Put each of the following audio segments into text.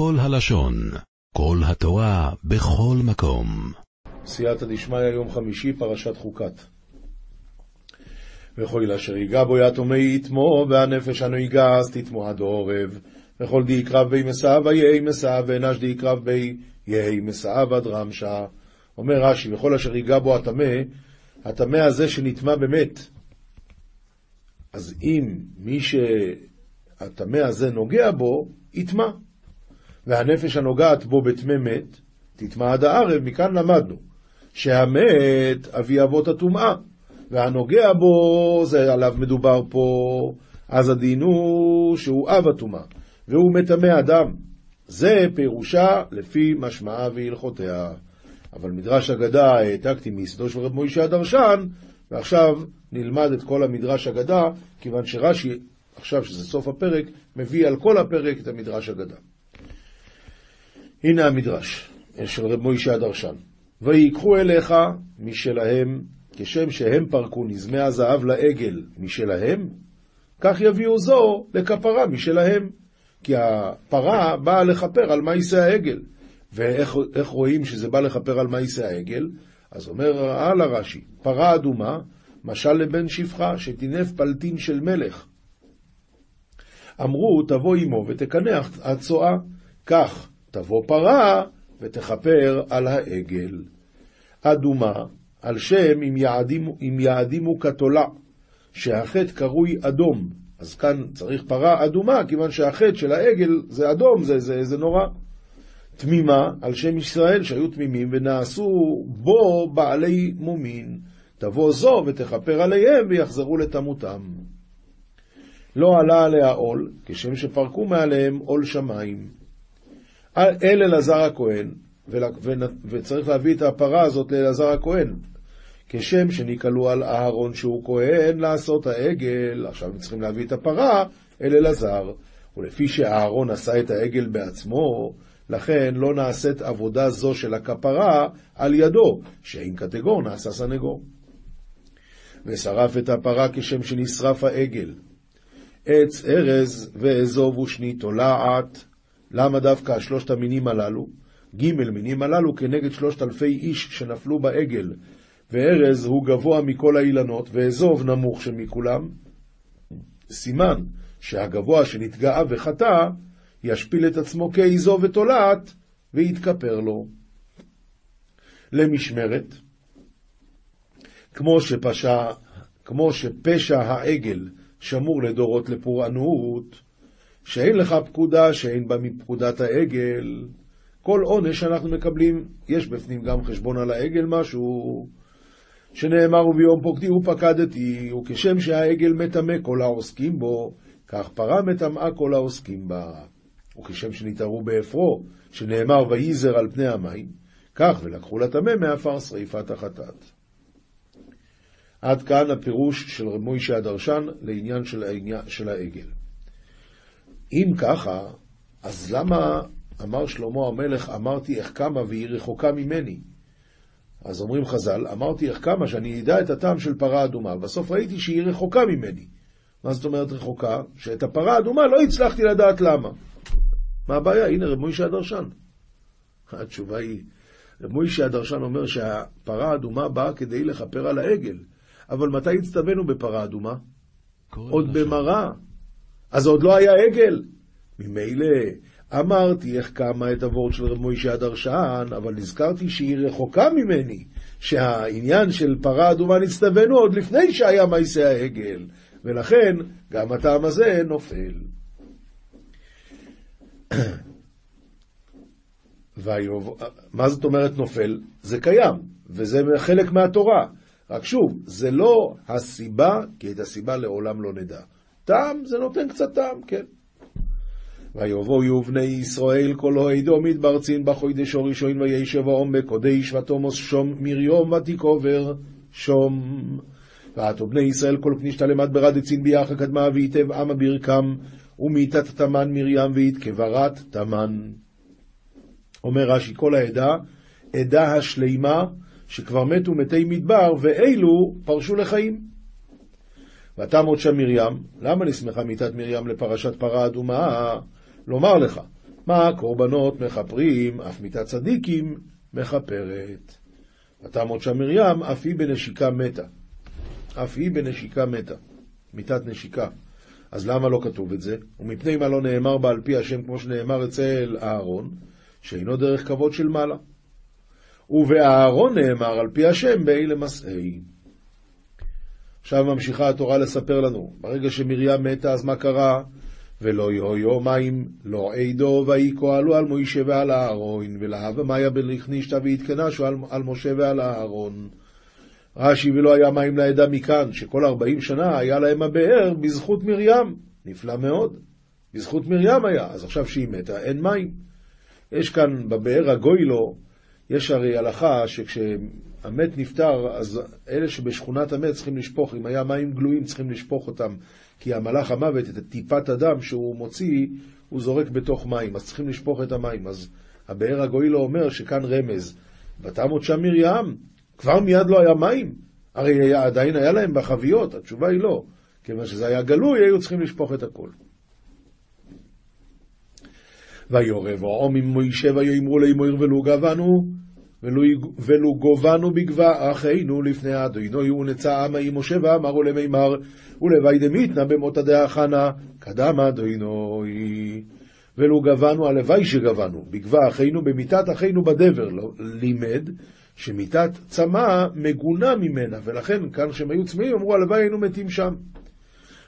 כל הלשון, כל התורה, בכל מקום. סייעתא דשמיא, יום חמישי, פרשת חוקת. וכל אשר ייגע בו יתומי יתמו, והנפש הנויגע אז תתמו עד עורב. וכל די יקרב בי מסעב, ויהי מסעב, ואנש די יקרב בי, יהי מסעב עד רמשה. אומר רש"י, וכל אשר ייגע בו הטמא, הטמא הזה שנטמא באמת. אז אם מי שהטמא הזה נוגע בו, יטמא. והנפש הנוגעת בו בטמא מת, תטמא עד הערב, מכאן למדנו שהמת אבי אבות הטומאה, והנוגע בו, זה עליו מדובר פה, אז הדין הוא שהוא אב הטומאה, והוא מטמא אדם. זה פירושה לפי משמעה והלכותיה. אבל מדרש אגדה העתקתי מיסדו של רב מוישה הדרשן, ועכשיו נלמד את כל המדרש אגדה, כיוון שרש"י, עכשיו שזה סוף הפרק, מביא על כל הפרק את המדרש אגדה. הנה המדרש של רב מוישה הדרשן. ויקחו אליך משלהם, כשם שהם פרקו נזמי הזהב לעגל משלהם, כך יביאו זו לכפרה משלהם. כי הפרה באה לכפר על מעשה העגל. ואיך רואים שזה בא לכפר על מעשה העגל? אז אומר הלאה רש"י, פרה אדומה, משל לבן שפחה, שטינף פלטין של מלך. אמרו, תבוא עמו ותקנח הצואה. כך, תבוא פרה ותכפר על העגל. אדומה, על שם אם יעדימו, אם יעדימו כתולה, שהחטא קרוי אדום. אז כאן צריך פרה אדומה, כיוון שהחטא של העגל זה אדום, זה, זה, זה נורא. תמימה, על שם ישראל שהיו תמימים ונעשו בו בעלי מומין. תבוא זו ותכפר עליהם ויחזרו לתמותם. לא עלה עליה עול, כשם שפרקו מעליהם עול שמיים. אל אלעזר הכהן, וצריך להביא את הפרה הזאת לאלעזר הכהן, כשם שניקלו על אהרון שהוא כהן לעשות העגל, עכשיו צריכים להביא את הפרה אל אלעזר, ולפי שאהרון עשה את העגל בעצמו, לכן לא נעשית עבודה זו של הכפרה על ידו, שאם קטגור נעשה סנגור. ושרף את הפרה כשם שנשרף העגל. עץ ארז ואזוב ושני תולעת. למה דווקא שלושת המינים הללו? ג' מינים הללו כנגד שלושת אלפי איש שנפלו בעגל, וארז הוא גבוה מכל האילנות, ואזוב נמוך שמכולם. סימן שהגבוה שנתגאה וחטא, ישפיל את עצמו כאיזוב ותולעת, ויתכפר לו. למשמרת, כמו שפשע, כמו שפשע העגל שמור לדורות לפורענות, שאין לך פקודה שאין בה מפקודת העגל, כל עונש שאנחנו מקבלים, יש בפנים גם חשבון על העגל משהו, שנאמר וביום פוקדי ופקדתי, וכשם שהעגל מטמא כל העוסקים בו, כך פרה מטמאה כל העוסקים בה. וכשם שנתערו באפרו, שנאמר וייזר על פני המים, כך ולקחו לטמא מעפר שריפת החטאת. עד כאן הפירוש של רב מוישה הדרשן לעניין של, העגל. אם ככה, אז למה אמר שלמה המלך, אמרתי איך קמה והיא רחוקה ממני? אז אומרים חז"ל, אמרתי איך קמה שאני אדע את הטעם של פרה אדומה, בסוף ראיתי שהיא רחוקה ממני. מה זאת אומרת רחוקה? שאת הפרה האדומה לא הצלחתי לדעת למה. מה הבעיה? הנה רב מוישה הדרשן. התשובה היא, רב מוישה הדרשן אומר שהפרה האדומה באה כדי לכפר על העגל. אבל מתי הצטווינו בפרה אדומה? עוד במראה. אז עוד לא היה עגל. ממילא אמרתי איך קמה את הוורד של רב מוישה הדרשן, אבל נזכרתי שהיא רחוקה ממני, שהעניין של פרה אדומה נצטווינו עוד לפני שהיה מעשה העגל, ולכן גם הטעם הזה נופל. מה זאת אומרת נופל? זה קיים, וזה חלק מהתורה. רק שוב, זה לא הסיבה, כי את הסיבה לעולם לא נדע. טעם, זה נותן קצת טעם, כן. ויבואו בני ישראל כל אוהדו מתברצין בחוידש ראשון וישב העומק קודש ותומוס שום מריום ותיקובר שום. ועתו בני ישראל כל פנישתא למד ברדצין ביחד קדמה ויתב עמה ברכם ומיתת תמן מרים וית כברת תמן. אומר רש"י, כל העדה, עדה השלימה, שכבר מתו מתי מדבר, ואלו פרשו לחיים. ותמות שם מרים, למה נסמכה מיתת מרים לפרשת פרה אדומה? לומר לך, מה קורבנות מכפרים, אף מיתת צדיקים מכפרת. ותעמוד שם מרים, אף היא בנשיקה מתה. אף היא בנשיקה מתה. מיתת נשיקה. אז למה לא כתוב את זה? ומפני מה לא נאמר בה על פי השם כמו שנאמר אצל אהרון, שאינו דרך כבוד של מעלה. ובאהרון נאמר על פי השם באי למסעי. עכשיו ממשיכה התורה לספר לנו, ברגע שמרים מתה אז מה קרה? ולא יהיו מים לא עדו ויהי כהלו על מוישה ועל אהרון ולהבה מאיה בלכנישתא ויתקנשו על, על משה ועל אהרון. רש"י ולא היה מים לעדה מכאן, שכל ארבעים שנה היה להם הבאר בזכות מרים. נפלא מאוד. בזכות מרים היה, אז עכשיו שהיא מתה אין מים. יש כאן בבאר הגוילו, יש הרי הלכה שכשהמת נפטר, אז אלה שבשכונת המת צריכים לשפוך, אם היה מים גלויים צריכים לשפוך אותם, כי המלאך המוות, את טיפת הדם שהוא מוציא, הוא זורק בתוך מים, אז צריכים לשפוך את המים. אז הבאר הגוילו אומר שכאן רמז, ותמות שם מרים, כבר מיד לא היה מים. הרי היה, עדיין היה להם בחביות, התשובה היא לא. כיוון שזה היה גלוי, היו צריכים לשפוך את הכל. ויורב העום עם מוישה ויאמרו לאמור ולו גבנו ולו גובנו בגבה אחינו לפני אדוני ונצא עמה עם משה ואמרו למימר ולווי דמיתנה במותא דאחנה קדם אדוני ולו גבנו הלוואי שגבנו בגבה אחינו במיתת אחינו בדבר לא, לימד שמיתת צמא מגונה ממנה ולכן כאן כשהם היו צמאים אמרו הלוואי היינו מתים שם.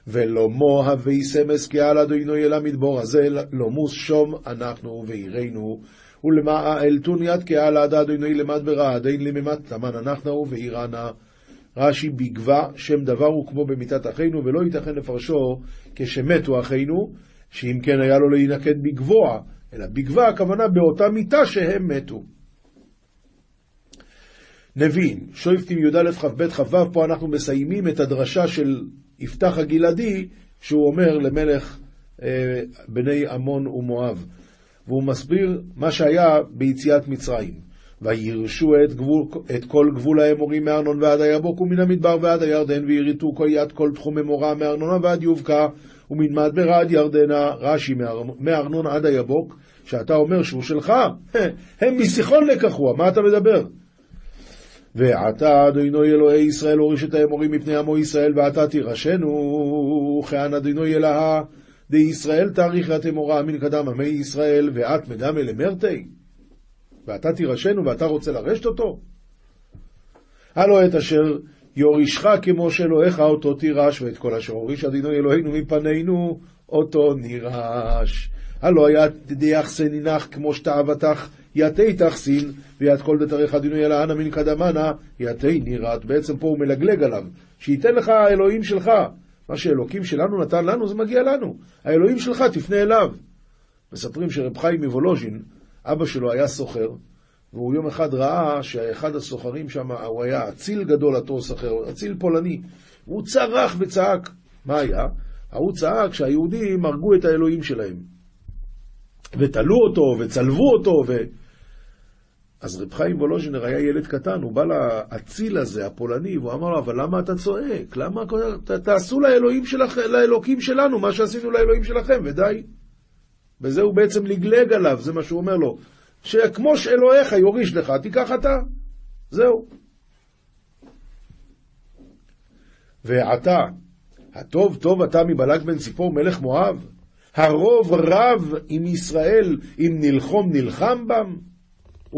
ולא מוהבי סמס כי על אדוני אל המדבור הזה לא מוס שום אנחנו ועירנו ולמה אלתון יד קהל עד אדוני למד ברעד אין לממת תמן אנחנו ועירנה רש"י בגבה שם דבר הוא כמו במיתת אחינו ולא ייתכן לפרשו כשמתו אחינו שאם כן היה לו להינקט בגבוה אלא בגבה הכוונה באותה מיתה שהם מתו. נבין, שויפטים י"א כ"ב כ"ו, פה אנחנו מסיימים את הדרשה של יפתח הגלעדי, שהוא אומר למלך אה, בני עמון ומואב. והוא מסביר מה שהיה ביציאת מצרים. וירשו את, גבול, את כל גבול האמורים מארנון ועד היבוק ומן המדבר ועד הירדן ויריתו קויית כל תחום אמורה מארנונה ועד יובקה ומן מדבר עד ירדנה, רש"י מארנון עד היבוק, שאתה אומר שהוא שלך, הם מסיחון לקחו, מה אתה מדבר? ועתה אדוני אלוהי ישראל הוריש את האמורים מפני עמו ישראל ועתה תירשנו וכהן אדוני אלוהה די ישראל תאריך התמורה מן קדם עמי ישראל ואת מדמה למרתי ואתה תירשנו ואתה רוצה לרשת אותו? הלא את אשר יורישך כמו שאלוהיך אותו תירש ואת כל אשר הוריש אדוני אלוהינו מפנינו אותו נירש. הלא היה דיחסן נינך כמו שתאוותך יתי תחסין, ויד כל דתריך אדינו אלא אנא מן קדמנה, יתי נירת. בעצם פה הוא מלגלג עליו, שייתן לך האלוהים שלך. מה שאלוקים שלנו נתן לנו, זה מגיע לנו. האלוהים שלך, תפנה אליו. מספרים שרב חיים מוולוז'ין, אבא שלו היה סוחר, והוא יום אחד ראה שאחד הסוחרים שם, הוא היה אציל גדול, אותו סוחר, אציל פולני. והוא צרח וצעק. מה היה? ההוא צעק שהיהודים הרגו את האלוהים שלהם. ותלו אותו, וצלבו אותו, ו... אז רב חיים וולוז'ינר היה ילד קטן, הוא בא לאציל הזה, הפולני, והוא אמר לו, אבל למה אתה צועק? למה ת, תעשו לאלוהים שלכ... לאלוקים שלנו מה שעשינו לאלוהים שלכם, ודי. וזה הוא בעצם לגלג עליו, זה מה שהוא אומר לו. שכמו שאלוהיך יוריש לך, תיקח אתה. זהו. ועתה, הטוב טוב אתה מבלק בן ציפור מלך מואב, הרוב רב עם ישראל, אם נלחום נלחם בם.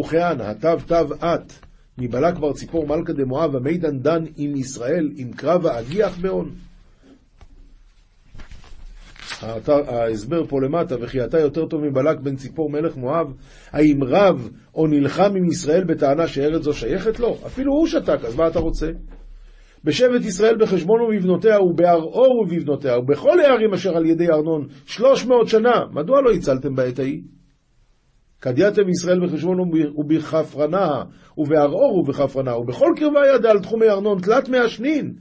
וכהן, התו תו את, מבלק בר ציפור מלכה דמואב, המידן דן עם ישראל, עם קרב האגיח בהון. ההסבר פה למטה, וכי אתה יותר טוב מבלק בן ציפור מלך מואב, האם רב או נלחם עם ישראל בטענה שארץ זו שייכת לו? אפילו הוא שתק, אז מה אתה רוצה? בשבט ישראל בחשבון ובבנותיה, ובערעור ובבנותיה, ובכל הערים אשר על ידי ארנון, שלוש מאות שנה, מדוע לא הצלתם בעת ההיא? כדיאתם ישראל בחשבון ובחפרנה, ובערעור ובחפרנה, ובכל קרבה ידה על תחומי ארנון תלת מעשנין.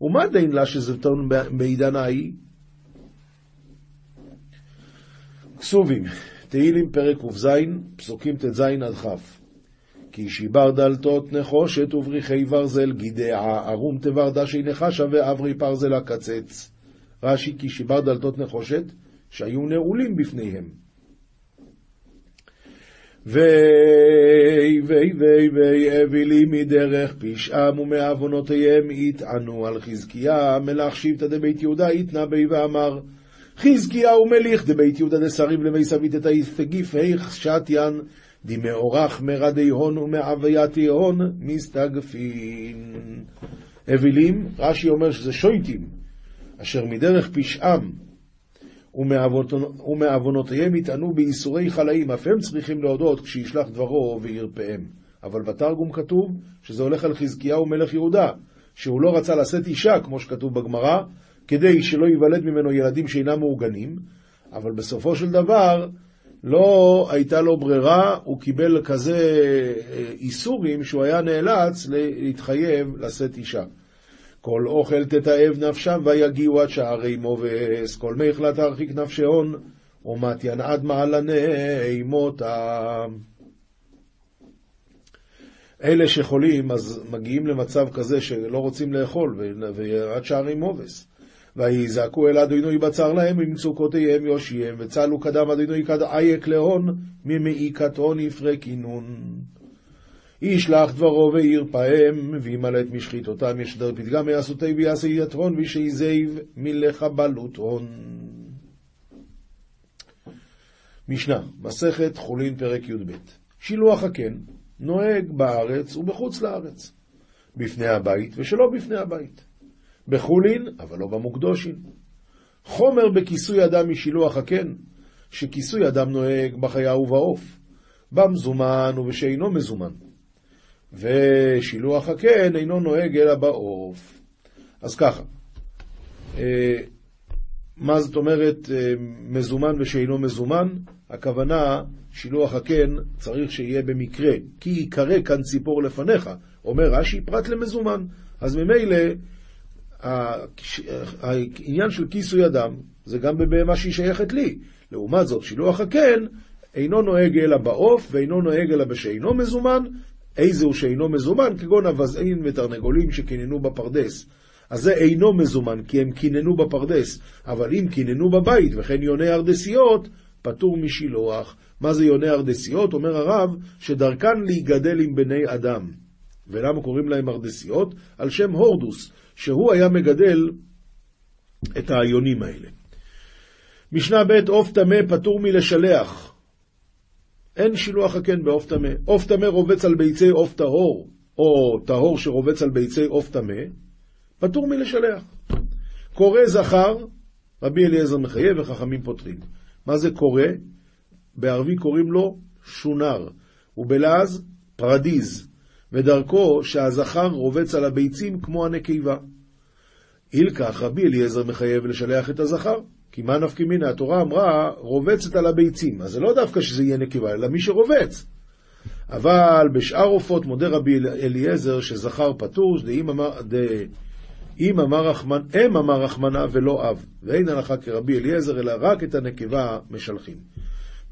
ומה דין לה שזלטון בעידן ההיא? כסובים, תהילים פרק ק"ז, פסוקים ט"ז עד כ' כי שיבר דלתות נחושת ובריחי ברזל גידעה, ערום תבר דשי נחשה ואברי פרזל הקצץ. רש"י כי שיבר דלתות נחושת שהיו נעולים בפניהם. ויהי ויהי ויהי ויהי אבילי מדרך פשעם ומעוונותיהם יטענו על חזקיה מלך שבטא דבית יהודה יתנא בי ואמר חזקיהו מליך דבית יהודה דשריב סבית את היסתגיף היך שתיין דמאורך מרדי הון ומעווייתי הון מסתגפין. אווילים, רש"י אומר שזה שויטים, אשר מדרך פשעם ומעוונותיהם יטענו בייסורי חלאים, אף הם צריכים להודות כשישלח דברו וירפאם. אבל בתרגום כתוב שזה הולך על חזקיהו מלך יהודה, שהוא לא רצה לשאת אישה, כמו שכתוב בגמרא, כדי שלא ייוולד ממנו ילדים שאינם מאורגנים, אבל בסופו של דבר לא הייתה לו ברירה, הוא קיבל כזה אה, איסורים שהוא היה נאלץ להתחייב לשאת אישה. כל אוכל תתאב נפשם ויגיעו עד שערי מובס, כל מיכלה תרחיק נפשהון, ומתיין עד מעלני מותם. אלה שחולים אז מגיעים למצב כזה שלא רוצים לאכול, ועד שערי מובס. ויזעקו אל אדינוי בצר להם ממצוקותיהם יושיעם, וצלו קדם אדינוי כד אייק להון, ממעיקת הון יפרקינון. ישלח דברו וירפאם, וימלא את משחיתותם, ישדר פתגם יעשותי ויעשה יתרון, וישיזיב מלחבלות הון. משנה, מסכת חולין פרק י"ב שילוח הקן נוהג בארץ ובחוץ לארץ, בפני הבית ושלא בפני הבית. בחולין, אבל לא במוקדושין. חומר בכיסוי אדם משילוח הקן, שכיסוי אדם נוהג בחיה ובעוף, במזומן ובשאינו מזומן. ושילוח הקן אינו נוהג אלא בעוף. אז ככה, אה, מה זאת אומרת אה, מזומן ושאינו מזומן? הכוונה, שילוח הקן צריך שיהיה במקרה, כי ייקרא כאן ציפור לפניך. אומר רש"י, פרט למזומן. אז ממילא העניין של כיסוי אדם זה גם בבהמה שהיא שייכת לי. לעומת זאת, שילוח הקן אינו נוהג אלא בעוף ואינו נוהג אלא בשאינו מזומן. איזה הוא שאינו מזומן? כגון אווזין ותרנגולים שקיננו בפרדס. אז זה אינו מזומן, כי הם קיננו בפרדס, אבל אם קיננו בבית וכן יוני ארדסיות, פטור משילוח. מה זה יוני ארדסיות? אומר הרב, שדרכן להיגדל עם בני אדם. ולמה קוראים להם ארדסיות? על שם הורדוס, שהוא היה מגדל את היונים האלה. משנה ב' עוף טמא פטור מלשלח. אין שילוח הקן בעוף טמא. עוף טמא רובץ על ביצי עוף טהור, או טהור שרובץ על ביצי עוף טמא, פטור מלשלח. קורא זכר, רבי אליעזר מחייב וחכמים פותרים. מה זה קורא? בערבי קוראים לו שונר, ובלעז פרדיז. ודרכו שהזכר רובץ על הביצים כמו הנקבה. אילקח רבי אליעזר מחייב לשלח את הזכר, כי מה נפקא מינה? התורה אמרה רובצת על הביצים, אז זה לא דווקא שזה יהיה נקבה, אלא מי שרובץ. אבל בשאר עופות מודה רבי אליעזר שזכר פטור, דאם אמר, אם אמר רחמן, אם אמר רחמנה ולא אב, ואין הלכה כרבי אליעזר, אלא רק את הנקבה משלחים.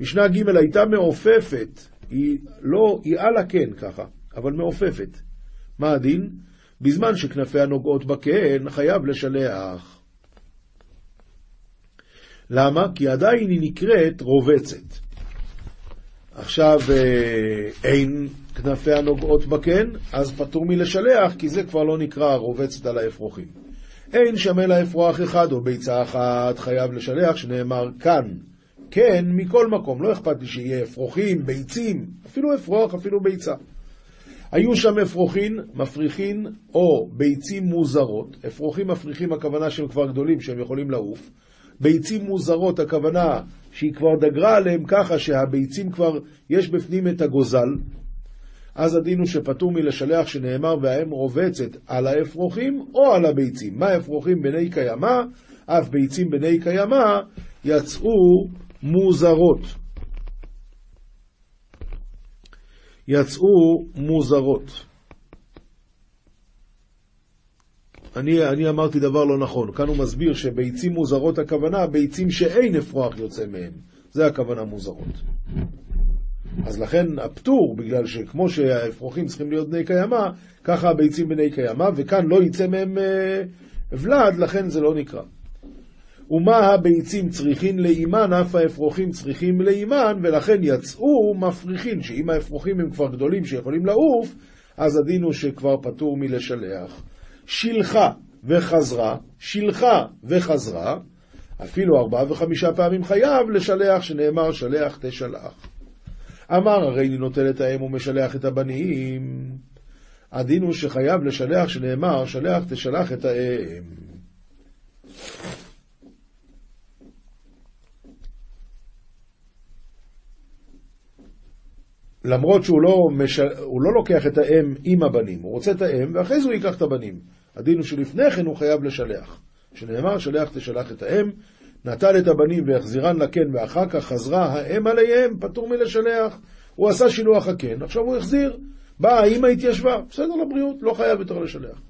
משנה ג' הייתה מעופפת, היא לא, היא על הקן ככה. אבל מעופפת. מה הדין? בזמן שכנפיה נוגעות בקן, חייב לשלח. למה? כי עדיין היא נקראת רובצת. עכשיו אה, אין כנפיה נוגעות בקן, אז פטור מלשלח, כי זה כבר לא נקרא רובצת על האפרוחים. אין שם אלא אפרוח אחד או ביצה אחת, חייב לשלח, שנאמר כאן. כן, מכל מקום, לא אכפת לי שיהיה אפרוחים, ביצים, אפילו אפרוח, אפילו ביצה. היו שם אפרוחין, מפריחין או ביצים מוזרות. אפרוחים מפריחים הכוונה שהם כבר גדולים, שהם יכולים לעוף. ביצים מוזרות הכוונה שהיא כבר דגרה עליהם ככה שהביצים כבר, יש בפנים את הגוזל. אז הדין הוא שפטור מלשלח שנאמר והאם רובצת על האפרוחים או על הביצים. מה אפרוחים בני קיימא? אף ביצים בני קיימא יצאו מוזרות. יצאו מוזרות. אני, אני אמרתי דבר לא נכון, כאן הוא מסביר שביצים מוזרות הכוונה, ביצים שאין אפרוח יוצא מהם, זה הכוונה מוזרות. אז לכן הפטור, בגלל שכמו שהאפרוחים צריכים להיות בני קיימא, ככה הביצים בני קיימא, וכאן לא יצא מהם אה, ולד, לכן זה לא נקרא. ומה הביצים צריכין לאימן, אף האפרוחים צריכים לאימן, ולכן יצאו מפריחין, שאם האפרוחים הם כבר גדולים שיכולים לעוף, אז הדין הוא שכבר פטור מלשלח. שילחה וחזרה, שילחה וחזרה, אפילו ארבעה וחמישה פעמים חייב לשלח, שנאמר שלח תשלח. אמר הרי אני נוטל את האם ומשלח את הבנים. הדין הוא שחייב לשלח, שנאמר שלח תשלח את האם. למרות שהוא לא, מש... לא לוקח את האם עם הבנים, הוא רוצה את האם, ואחרי זה הוא ייקח את הבנים. הדין הוא שלפני כן הוא חייב לשלח. שנאמר, שלח תשלח את האם, נטל את הבנים והחזירן לקן, ואחר כך חזרה האם עליהם, פטור מלשלח. הוא עשה שילוח הקן, עכשיו הוא החזיר. באה האמא התיישבה, בסדר לבריאות, לא חייב יותר לשלח.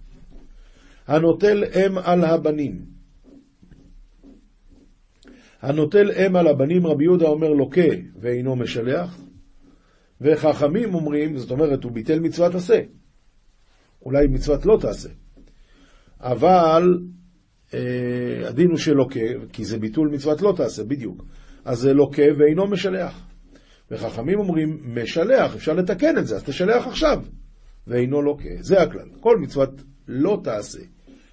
הנוטל אם על הבנים. הנוטל אם על הבנים, רבי יהודה אומר לוקה ואינו משלח, וחכמים אומרים, זאת אומרת, הוא ביטל מצוות עשה. אולי מצוות לא תעשה. אבל אה, הדין הוא שלוקה, כי זה ביטול מצוות לא תעשה, בדיוק. אז זה לוקה ואינו משלח. וחכמים אומרים, משלח, אפשר לתקן את זה, אז תשלח עכשיו. ואינו לוקה, זה הכלל. כל מצוות לא תעשה.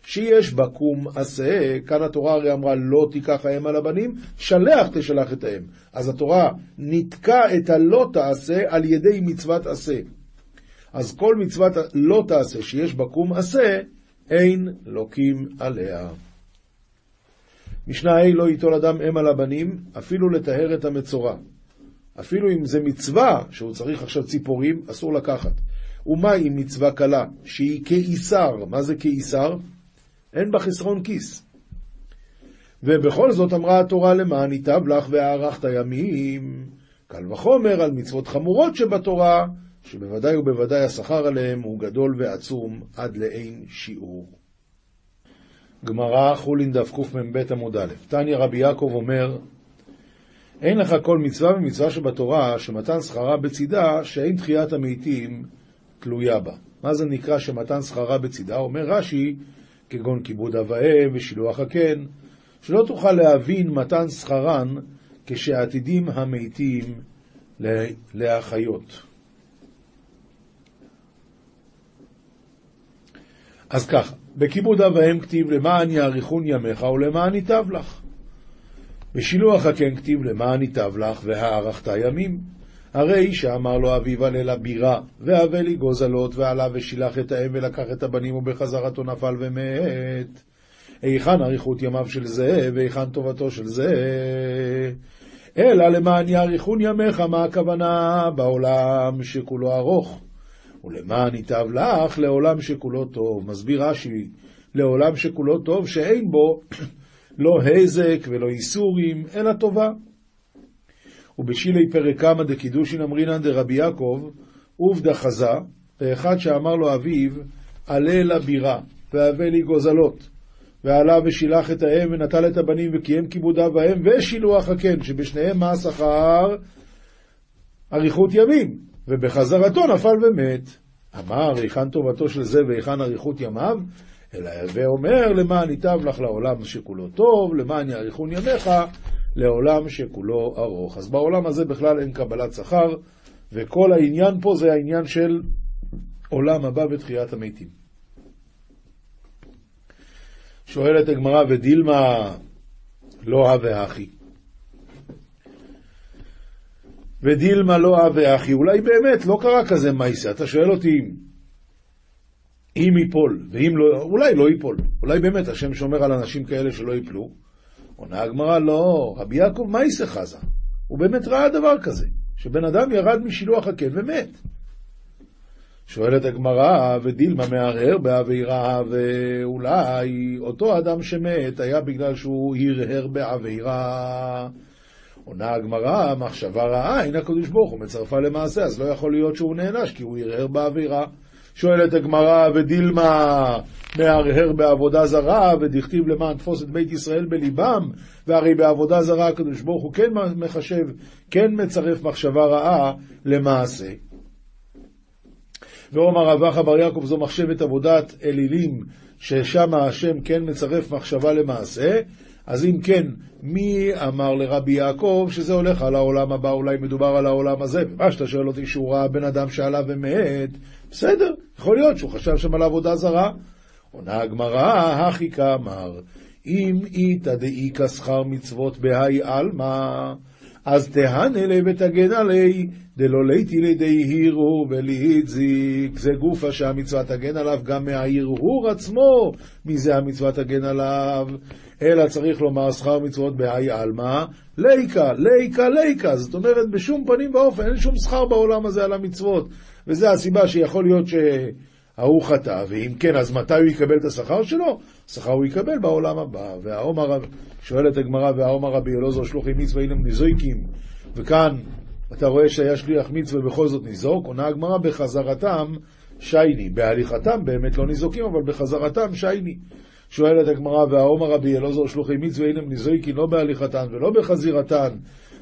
שיש בה קום עשה, כאן התורה הרי אמרה לא תיקח האם על הבנים, שלח תשלח את האם. אז התורה ניתקה את הלא תעשה על ידי מצוות עשה. אז כל מצוות לא תעשה שיש בה קום עשה, אין לוקים עליה. משנה ה' לא ייטול אדם אם על הבנים, אפילו לטהר את המצורע. אפילו אם זה מצווה, שהוא צריך עכשיו ציפורים, אסור לקחת. ומה אם מצווה קלה, שהיא כאיסר? מה זה כאיסר? אין בה חסרון כיס. ובכל זאת אמרה התורה למען ייטב לך והארכת ימים. קל וחומר על מצוות חמורות שבתורה, שבוודאי ובוודאי השכר עליהם הוא גדול ועצום עד לאין שיעור. גמרא חולין דף קמ"ב עמוד א', תניא רבי יעקב אומר, אין לך כל מצווה ממצווה שבתורה שמתן שכרה בצידה שאין תחיית המתים תלויה בה. מה זה נקרא שמתן שכרה בצידה? אומר רש"י, כגון כיבוד אב ואם ושילוח הקן, שלא תוכל להבין מתן שכרן כשעתידים המתים להחיות. אז ככה, בכיבוד אב ואם כתיב למען יאריכון ימיך ולמען ייטב לך. בשילוח הקן כתיב למען ייטב לך והארכת ימים. הרי שאמר לו אביו על אל הבירה, והווה לי גוזלות, ועלה ושילח את האם ולקח את הבנים, ובחזרתו נפל ומת. היכן אריכות ימיו של זה, והיכן טובתו של זה? אלא למען יאריכון ימיך, מה הכוונה? בעולם שכולו ארוך. ולמען ייטב לך לעולם שכולו טוב. מסביר רש"י, לעולם שכולו טוב, שאין בו לא הזק ולא איסורים, אלא טובה. ובשילי פרק כמה דקידושין אמרינן דרבי יעקב, עובדא חזה, ואחד שאמר לו אביו, עלה לבירה, והווה לי גוזלות. ועלה ושילח את האם, ונטל את הבנים, וקיים כיבודיו בהם, ושילוח הקן, שבשניהם מה השכר? אריכות ימים. ובחזרתו נפל ומת. אמר, היכן טובתו של זה והיכן אריכות ימיו? אלא הווה אומר, למען ייטב לך לעולם שכולו טוב, למען יאריכון ימיך, לעולם שכולו ארוך. אז בעולם הזה בכלל אין קבלת שכר, וכל העניין פה זה העניין של עולם הבא ותחיית המתים. שואלת הגמרא, ודילמה לא הווה אחי. ודילמה לא הווה אחי, אולי באמת לא קרה כזה מייסה. אתה שואל אותי אם ייפול, ואם לא, אולי לא ייפול. אולי באמת השם שומר על אנשים כאלה שלא ייפלו. עונה הגמרא, לא, רבי יעקב מייסה חזה. הוא באמת ראה דבר כזה, שבן אדם ירד משילוח הקן ומת. שואלת הגמרא, ודילמה מהרהר בעבירה, ואולי אותו אדם שמת היה בגלל שהוא הרהר בעבירה. עונה הגמרא, מחשבה רעה, הנה הקדוש ברוך הוא מצרפה למעשה, אז לא יכול להיות שהוא נענש, כי הוא הרהר בעבירה. שואלת הגמרא, ודילמה מהרהר בעבודה זרה, ודכתיב למען תפוס את בית ישראל בליבם, והרי בעבודה זרה הקדוש ברוך הוא כן מחשב, כן מצרף מחשבה רעה למעשה. ואומר רב אחא בר יעקב זו מחשבת עבודת אלילים, ששם השם כן מצרף מחשבה למעשה, אז אם כן, מי אמר לרבי יעקב שזה הולך על העולם הבא, אולי מדובר על העולם הזה? ומה שאתה שואל אותי שהוא ראה בן אדם שעלה ומת, בסדר, יכול להיות שהוא חשב שם על עבודה זרה. עונה הגמרא, הכי כאמר, אם איתא דאיכא שכר מצוות בהאי עלמא, אז תהנה לי ותגן עלי, דלא ליתי לידי הרהור ולהדזיק. זה גופה שהמצווה תגן עליו גם מההרהור עצמו, מזה המצווה תגן עליו. אלא צריך לומר שכר מצוות בהאי עלמא, ליקה, ליקה, ליקה. זאת אומרת, בשום פנים ואופן, אין שום שכר בעולם הזה על המצוות. וזו הסיבה שיכול להיות שההוא חטא, ואם כן, אז מתי הוא יקבל את השכר שלו? שכר הוא יקבל בעולם הבא. והעומר, שואלת הגמרא, והעומר רבי אלעזר שלוחי מצווה אינם ניזויקים, וכאן אתה רואה שהיה שליח מצווה ובכל זאת ניזוק, עונה הגמרא בחזרתם שייני. בהליכתם באמת לא ניזוקים, אבל בחזרתם שייני. שואלת הגמרא, והעומר רבי אלעזר שלוחי מצווה אינם ניזויקים לא בהליכתן ולא בחזירתן,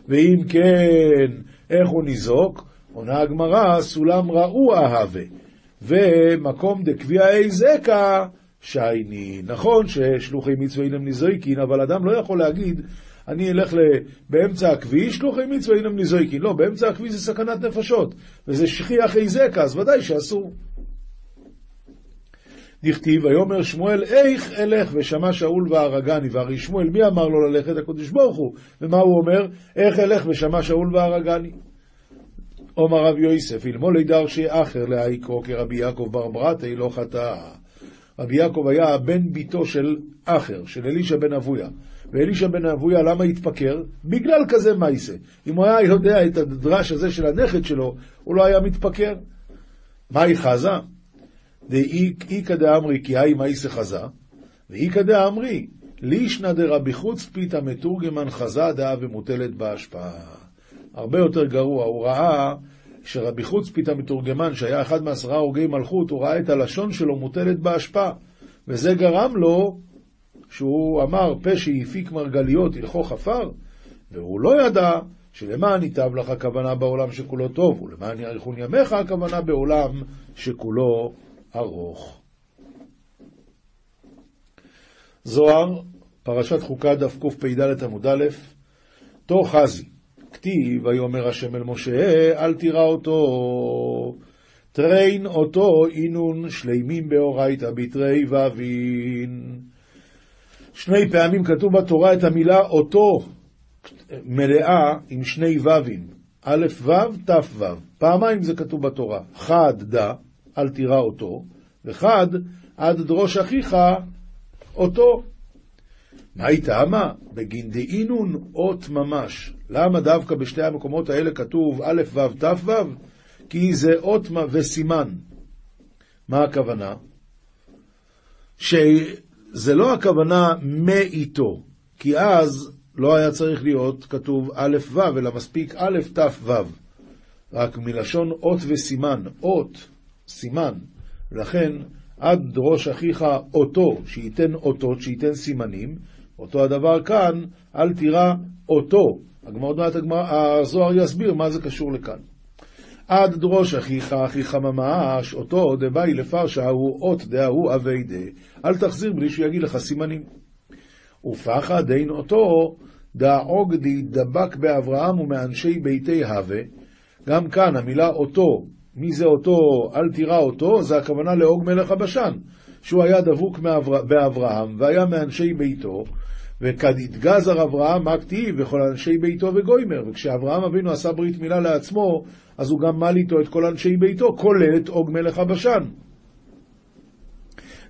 ואם כן, איך הוא ניזוק? עונה הגמרא, סולם ראו אהבה, ומקום דקביעי זקה שייני. נכון ששלוחי מצווה אינם ניזויקין, אבל אדם לא יכול להגיד, אני אלך באמצע הכביש, שלוחי מצווה אינם ניזויקין. לא, באמצע הכביש זה סכנת נפשות, וזה שכיח איזקה, אז ודאי שאסור. דכתיב, ויאמר שמואל, איך אלך ושמע שאול והרגני, והרי שמואל, מי אמר לו ללכת? הקדוש ברוך הוא. ומה הוא אומר? איך אלך ושמע שאול והרגני. אומר רב יוסף, אלמולי דרשי אחר להעיקרו כרבי יעקב בר ברתי לא חטא. רבי יעקב היה בן ביתו של אחר, של אלישע בן אבויה. ואלישע בן אבויה, למה התפקר? בגלל כזה מייסה. אם הוא היה יודע את הדרש הזה של הנכד שלו, הוא לא היה מתפקר. מהי חזה? דאיכא דאמרי כי היי מייסה חזה, ואיכא דאמרי לישנא דרבי חוץ פיתא מתורגמן חזה דאה ומוטלת בהשפעה. הרבה יותר גרוע, הוא ראה שרבי חוץ פיתא מתורגמן, שהיה אחד מעשרה הורגי מלכות, הוא ראה את הלשון שלו מוטלת בהשפעה, וזה גרם לו, שהוא אמר, פה שהפיק מרגליות הלכו חפר, והוא לא ידע שלמען ייטב לך הכוונה בעולם שכולו טוב, ולמען יאריכון ימיך הכוונה בעולם שכולו ארוך. זוהר, פרשת חוקה דף קפ"ד עמוד א', תור חזי, כתיב, ויאמר השם אל משה, אל תירא אותו, טריין אותו אינון שלימים באורייתא בתרי ואבין. שני פעמים כתוב בתורה את המילה אותו מלאה עם שני ו"ים, א' ו', ת' ו', פעמיים זה כתוב בתורה, חד דה, אל תירא אותו, וחד עד דרוש אחיך אותו. מה היא טעמה? בגין דאינון אות ממש. למה דווקא בשתי המקומות האלה כתוב א' ו' ת' ו'? כי זה אות וסימן. מה הכוונה? שזה לא הכוונה מאיתו, כי אז לא היה צריך להיות כתוב א' ו', אלא מספיק א' ת' ו', רק מלשון אות וסימן, אות, סימן. לכן, עד ראש אחיך אותו, שייתן אותות, שייתן סימנים, אותו הדבר כאן, אל תירא אותו. הגמרא, הזוהר יסביר מה זה קשור לכאן. עד דרוש אחיך, אחיך ממש, אותו דבאי לפרשה הוא אות דההוא אבי דה. אל תחזיר בלי שהוא יגיד לך סימנים. ופחד אין אותו דעוג דבק באברהם ומאנשי ביתי הווה. גם כאן המילה אותו, מי זה אותו, אל תירא אותו, זה הכוונה לאוג מלך הבשן, שהוא היה דבוק באברהם והיה מאנשי ביתו, וכד יתגזר אברהם מה כתיב וכל אנשי ביתו וגוימר, וכשאברהם אבינו עשה ברית מילה לעצמו, אז הוא גם מל איתו את כל אנשי ביתו, כולל את אוג מלך הבשן.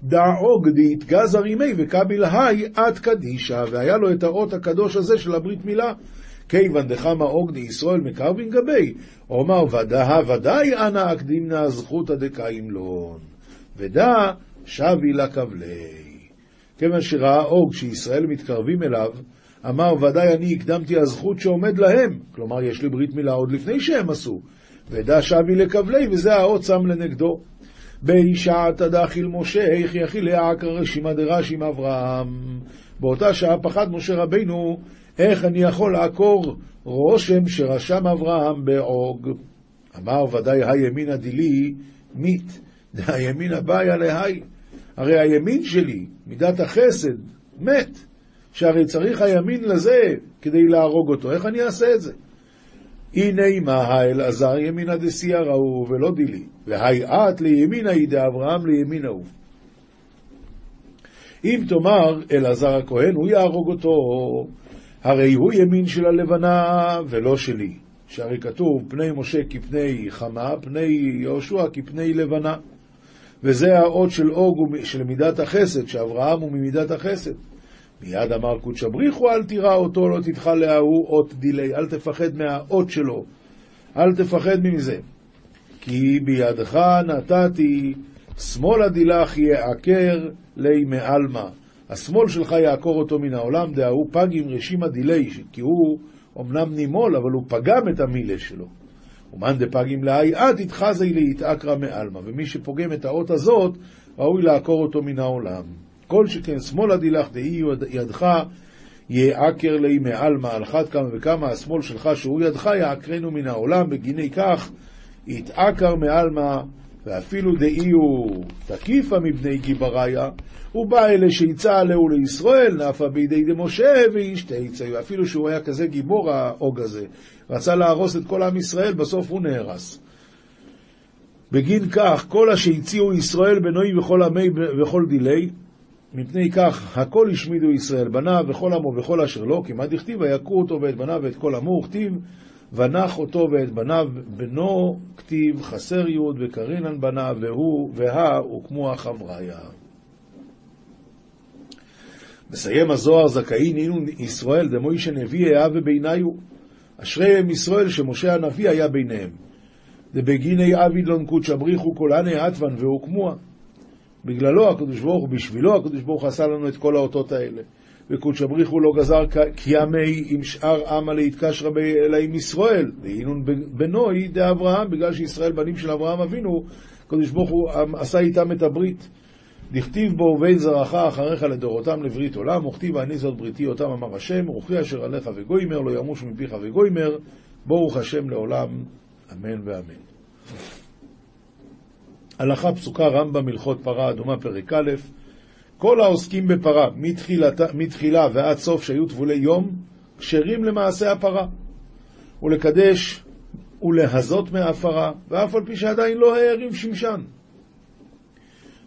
דע אוג דהתגזר ימי וכביל היי עד קדישה, והיה לו את האות הקדוש הזה של הברית מילה. כיוון דחמא אוגני ישראל מקרבין גבי, אומר ודא ודאי אנא אקדימנה זכותא דקאימלון, ודא שבי לקבלי. כיוון שראה אוג שישראל מתקרבים אליו, אמר ודאי אני הקדמתי הזכות שעומד להם, כלומר יש לי ברית מילה עוד לפני שהם עשו, ודא שבי לקבלי, וזה האות שם לנגדו. באישה תדחיל משה, איך יכיל לעקר רשימה דרש"י עם אברהם. באותה שעה פחד משה רבינו, איך אני יכול לעקור רושם שרשם אברהם בעוג? אמר ודאי הימינא דילי מית, דהימינא באיה להי. הרי הימין שלי, מידת החסד, מת. שהרי צריך הימין לזה כדי להרוג אותו. איך אני אעשה את זה? הנה מה האלעזר ימינא דסייראו ולא דילי, והי את לימינא היא דאברהם לימינא הוא. אם תאמר אלעזר הכהן, הוא יהרוג אותו, הרי הוא ימין של הלבנה ולא שלי. שהרי כתוב, פני משה כפני חמה, פני יהושע כפני לבנה. וזה האות של אוג של מידת החסד, שאברהם הוא ממידת החסד. מיד אמר קודשא בריחו, אל תירא אותו, לא תדחה להוא אות דילי, אל תפחד מהאות שלו, אל תפחד מזה. כי בידך נתתי, שמאלה דילך יעקר לי מעלמא. השמאל שלך יעקור אותו מן העולם, דההוא פג עם רשימה דילי, כי הוא אמנם נימול, אבל הוא פגם את המילה שלו. ומאן דפגים לאי עד יתחזי להתעקרא מעלמא, ומי שפוגם את האות הזאת, ראוי לעקור אותו מן העולם. כל שכן שמאלה דילך דאי ידך יעקר לי מעלמא, על אחת כמה וכמה השמאל שלך שהוא ידך יעקרנו מן העולם, בגיני כך יתעקר מעלמא, ואפילו דאי הוא תקיפה מבני גיבריה, הוא בא אלה שיצא עליהו לישראל, נפה בידי דמשה וישתיצה, ואפילו שהוא היה כזה גיבור האוג הזה, רצה להרוס את כל עם ישראל, בסוף הוא נהרס. בגין כך, כל השהציעו ישראל בנוי וכל עמי וכל דילי, מפני כך הכל השמידו ישראל, בניו וכל עמו וכל אשר לו, כי מה דכתיב, ויכו אותו ואת בניו ואת כל עמו, וכתיב, ונח אותו ואת בניו, בנו כתיב, חסר יוד וקרינן בניו, והוא, והא, וכמו החבריה. מסיים הזוהר זכאי נינו ישראל דמוישה נביא היה וביניו. אשריהם ישראל שמשה הנביא היה ביניהם. דבגיני אבידלון קודשא בריחו כולני עטוון והוקמוה. בגללו הקדוש ברוך הוא, בשבילו הקדוש ברוך הוא עשה לנו את כל האותות האלה. וקודשא בריחו לא גזר קיימי עם שאר עמה להתקשרה אלא עם ישראל. והינון בנוי דאברהם, בגלל שישראל בנים של אברהם אבינו, הקדוש ברוך הוא עשה איתם את הברית. דכתיב בו ובן זרעך אחריך לדורותם לברית עולם, וכתיב אני זאת בריתי אותם אמר השם, רוחי אשר עליך וגוימר, לא ימוש מפיך וגוימר, ברוך השם לעולם, אמן ואמן. הלכה פסוקה רמב"ם הלכות פרה אדומה פרק א', כל העוסקים בפרה מתחילתה, מתחילה ועד סוף שהיו טבולי יום, כשרים למעשה הפרה, ולקדש ולהזות מההפרה, ואף על פי שעדיין לא הערים שמשן.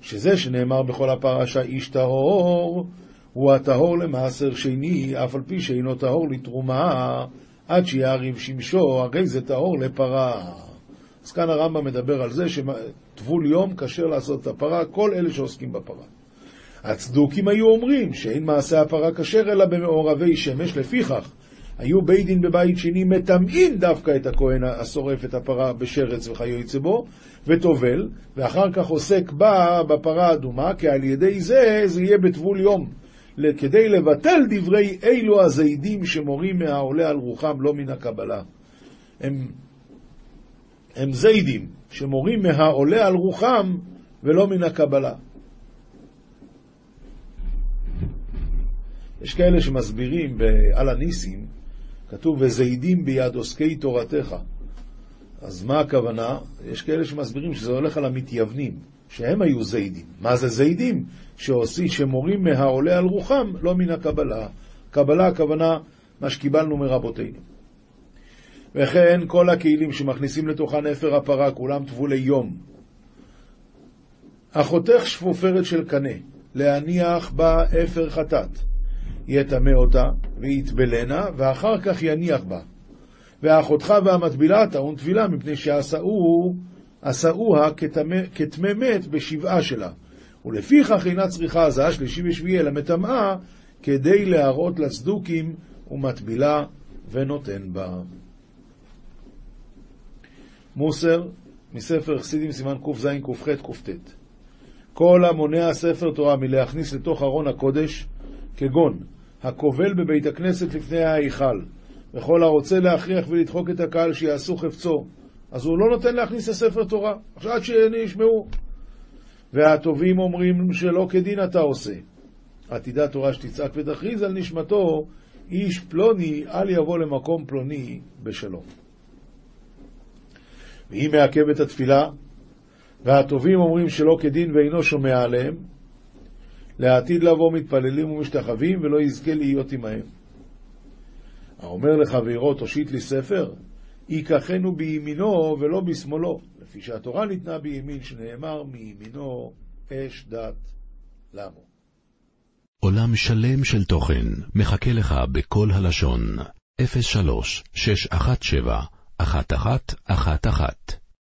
שזה שנאמר בכל הפרשה איש טהור, הוא הטהור למעשר שני, אף על פי שאינו טהור לתרומה, עד שיעריב שמשו, הרי זה טהור לפרה. אז כאן הרמב"ם מדבר על זה שטבול יום כשר לעשות את הפרה, כל אלה שעוסקים בפרה. הצדוקים היו אומרים שאין מעשה הפרה כשר אלא במעורבי שמש, לפיכך היו בית דין בבית שני מטמאים דווקא את הכהן השורף את הפרה בשרץ וכיוצא בו, וטובל, ואחר כך עוסק בה בפרה האדומה, כי על ידי זה זה יהיה בטבול יום. כדי לבטל דברי אלו הזיידים שמורים מהעולה על רוחם, לא מן הקבלה. הם, הם זיידים שמורים מהעולה על רוחם ולא מן הקבלה. יש כאלה שמסבירים על הניסים, כתוב וזיידים ביד עוסקי תורתך. אז מה הכוונה? יש כאלה שמסבירים שזה הולך על המתייוונים, שהם היו זיידים. מה זה זיידים? שעושי, שמורים מהעולה על רוחם, לא מן הקבלה. קבלה הכוונה מה שקיבלנו מרבותינו. וכן כל הכלים שמכניסים לתוכה נפר הפרה, כולם טבולי יום. החותך שפופרת של קנה, להניח בה אפר חטאת. יטמא אותה ויטבלנה, ואחר כך יניח בה. והאחותך והמטבילה טעון טבילה, מפני שעשאוה כטמא מת בשבעה שלה. ולפיכך אינה צריכה הזעה שלישי ושביעי, אלא מטמאה, כדי להראות לצדוקים ומטבילה ונותן בה. מוסר, מספר חסידים, סימן קז, קח, קט. כל המונע ספר תורה מלהכניס לתוך ארון הקודש, כגון הקובל בבית הכנסת לפני ההיכל, וכל הרוצה להכריח ולדחוק את הקהל שיעשו חפצו, אז הוא לא נותן להכניס לספר תורה, עכשיו עד שישמעו. והטובים אומרים שלא כדין אתה עושה. עתידה תורה שתצעק ותכריז על נשמתו, איש פלוני, אל יבוא למקום פלוני בשלום. והיא מעכבת התפילה, והטובים אומרים שלא כדין ואינו שומע עליהם, לעתיד לבוא מתפללים ומשתחווים, ולא יזכה להיות עמהם. האומר לחברו, תושיט לי ספר, ייקחנו בימינו ולא בשמאלו, לפי שהתורה ניתנה בימין, שנאמר מימינו אש דת למו. עולם שלם של תוכן מחכה לך בכל הלשון, 03 617 1111